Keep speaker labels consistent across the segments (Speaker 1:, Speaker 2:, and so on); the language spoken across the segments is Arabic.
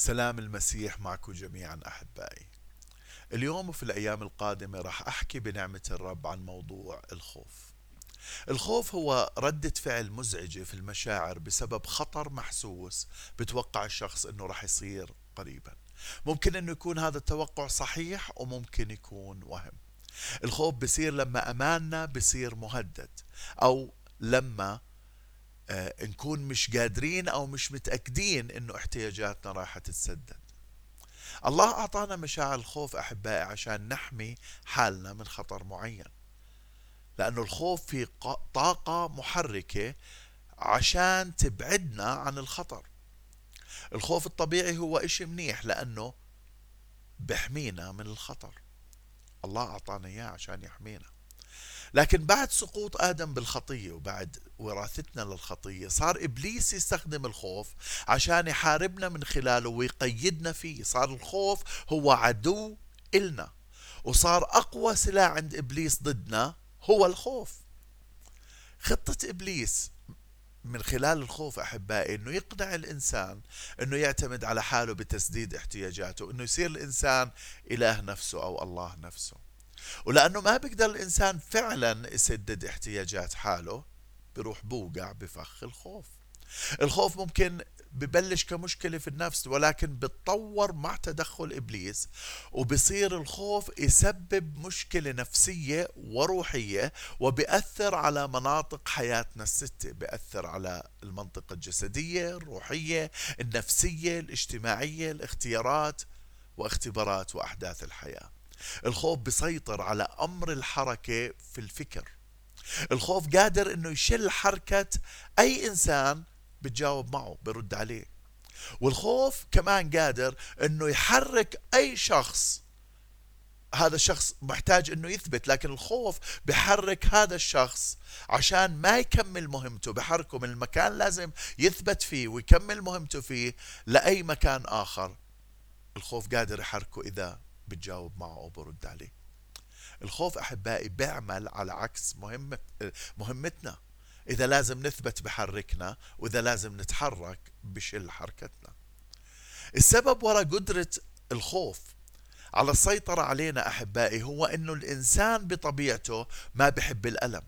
Speaker 1: سلام المسيح معكم جميعا أحبائي. اليوم وفي الأيام القادمة راح أحكي بنعمة الرب عن موضوع الخوف. الخوف هو ردة فعل مزعجة في المشاعر بسبب خطر محسوس بتوقع الشخص إنه راح يصير قريبا. ممكن إنه يكون هذا التوقع صحيح وممكن يكون وهم. الخوف بصير لما أماننا بصير مهدد أو لما نكون مش قادرين أو مش متأكدين إنه احتياجاتنا راح تتسدد. الله أعطانا مشاعر الخوف أحبائي عشان نحمي حالنا من خطر معين. لأنه الخوف في طاقة محركة عشان تبعدنا عن الخطر. الخوف الطبيعي هو إشي منيح لأنه بحمينا من الخطر. الله أعطانا إياه عشان يحمينا. لكن بعد سقوط آدم بالخطية وبعد وراثتنا للخطية صار إبليس يستخدم الخوف عشان يحاربنا من خلاله ويقيدنا فيه. صار الخوف هو عدو إلنا وصار أقوى سلاح عند إبليس ضدنا هو الخوف. خطة إبليس من خلال الخوف أحبائي إنه يقنع الإنسان إنه يعتمد على حاله بتسديد احتياجاته إنه يصير الإنسان إله نفسه أو الله نفسه. ولأنه ما بيقدر الإنسان فعلا يسدد احتياجات حاله بروح بوقع بفخ الخوف. الخوف ممكن ببلش كمشكلة في النفس ولكن بتطور مع تدخل إبليس وبصير الخوف يسبب مشكلة نفسية وروحية وبيأثر على مناطق حياتنا الستة. بيأثر على المنطقة الجسدية الروحية النفسية الاجتماعية الاختيارات واختبارات وأحداث الحياة. الخوف بيسيطر على أمر الحركة في الفكر. الخوف قادر إنه يشل حركة أي إنسان بتجاوب معه برد عليه. والخوف كمان قادر إنه يحرك أي شخص. هذا الشخص محتاج إنه يثبت لكن الخوف بحرك هذا الشخص عشان ما يكمل مهمته. بحركه من المكان لازم يثبت فيه ويكمل مهمته فيه لأي مكان آخر. الخوف قادر يحركه إذا بتجاوب معه وبرد عليه. الخوف أحبائي بيعمل على عكس مهمة مهمتنا. إذا لازم نثبت بحركنا وإذا لازم نتحرك بشل حركتنا. السبب وراء قدرة الخوف على السيطرة علينا أحبائي هو أنه الإنسان بطبيعته ما بحب الألم.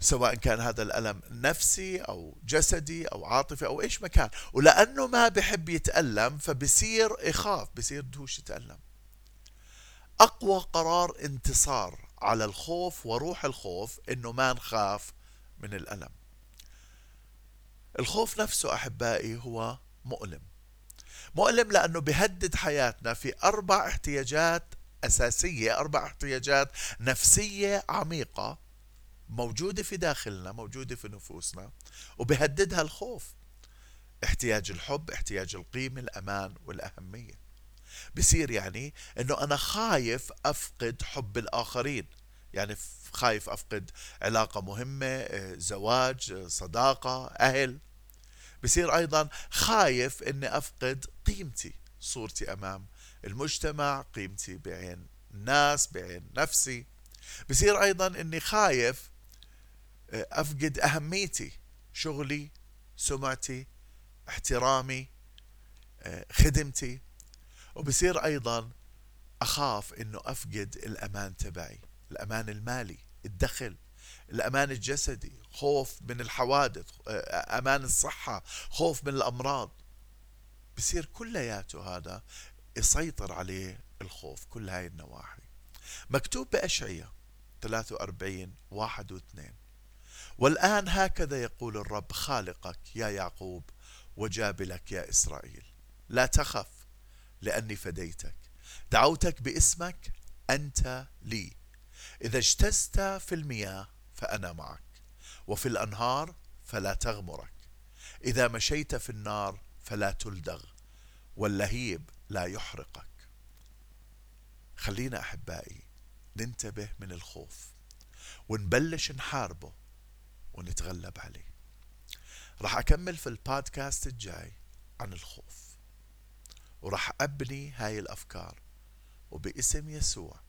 Speaker 1: سواء كان هذا الألم نفسي أو جسدي أو عاطفي أو إيش ما كان. ولأنه ما بحب يتألم فبصير يخاف بصير دهوش يتألم. أقوى قرار انتصار على الخوف وروح الخوف إنه ما نخاف من الألم. الخوف نفسه أحبائي هو مؤلم. مؤلم لأنه بهدد حياتنا في أربع احتياجات أساسية أربع احتياجات نفسية عميقة موجودة في داخلنا موجودة في نفوسنا وبهددها الخوف. احتياج الحب احتياج القيمة الأمان والأهمية. بصير يعني إنه أنا خايف أفقد حب الآخرين. يعني خايف أفقد علاقة مهمة آه، زواج آه، صداقة أهل. بصير أيضا خايف إني أفقد قيمتي صورتي أمام المجتمع قيمتي بعين الناس بعين نفسي. بصير أيضا إني خايف آه، أفقد أهميتي شغلي سمعتي احترامي خدمتي. وبصير أيضا أخاف أنه أفقد الأمان تبعي الأمان المالي الدخل الأمان الجسدي خوف من الحوادث أمان الصحة خوف من الأمراض. بصير كلياته هذا يسيطر عليه الخوف كل هاي النواحي. مكتوب بأشعية 43 واحد واثنين. والآن هكذا يقول الرب خالقك يا يعقوب وجابلك يا إسرائيل. لا تخف لأني فديتك. دعوتك باسمك أنت لي. إذا اجتزت في المياه فأنا معك وفي الأنهار فلا تغمرك. إذا مشيت في النار فلا تلدغ واللهيب لا يحرقك. خلينا أحبائي ننتبه من الخوف ونبلش نحاربه ونتغلب عليه. راح أكمل في البودكاست الجاي عن الخوف. وراح أبني هاي الأفكار. وباسم يسوع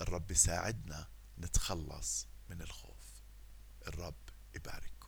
Speaker 1: الرب يساعدنا نتخلص من الخوف. الرب يبارك.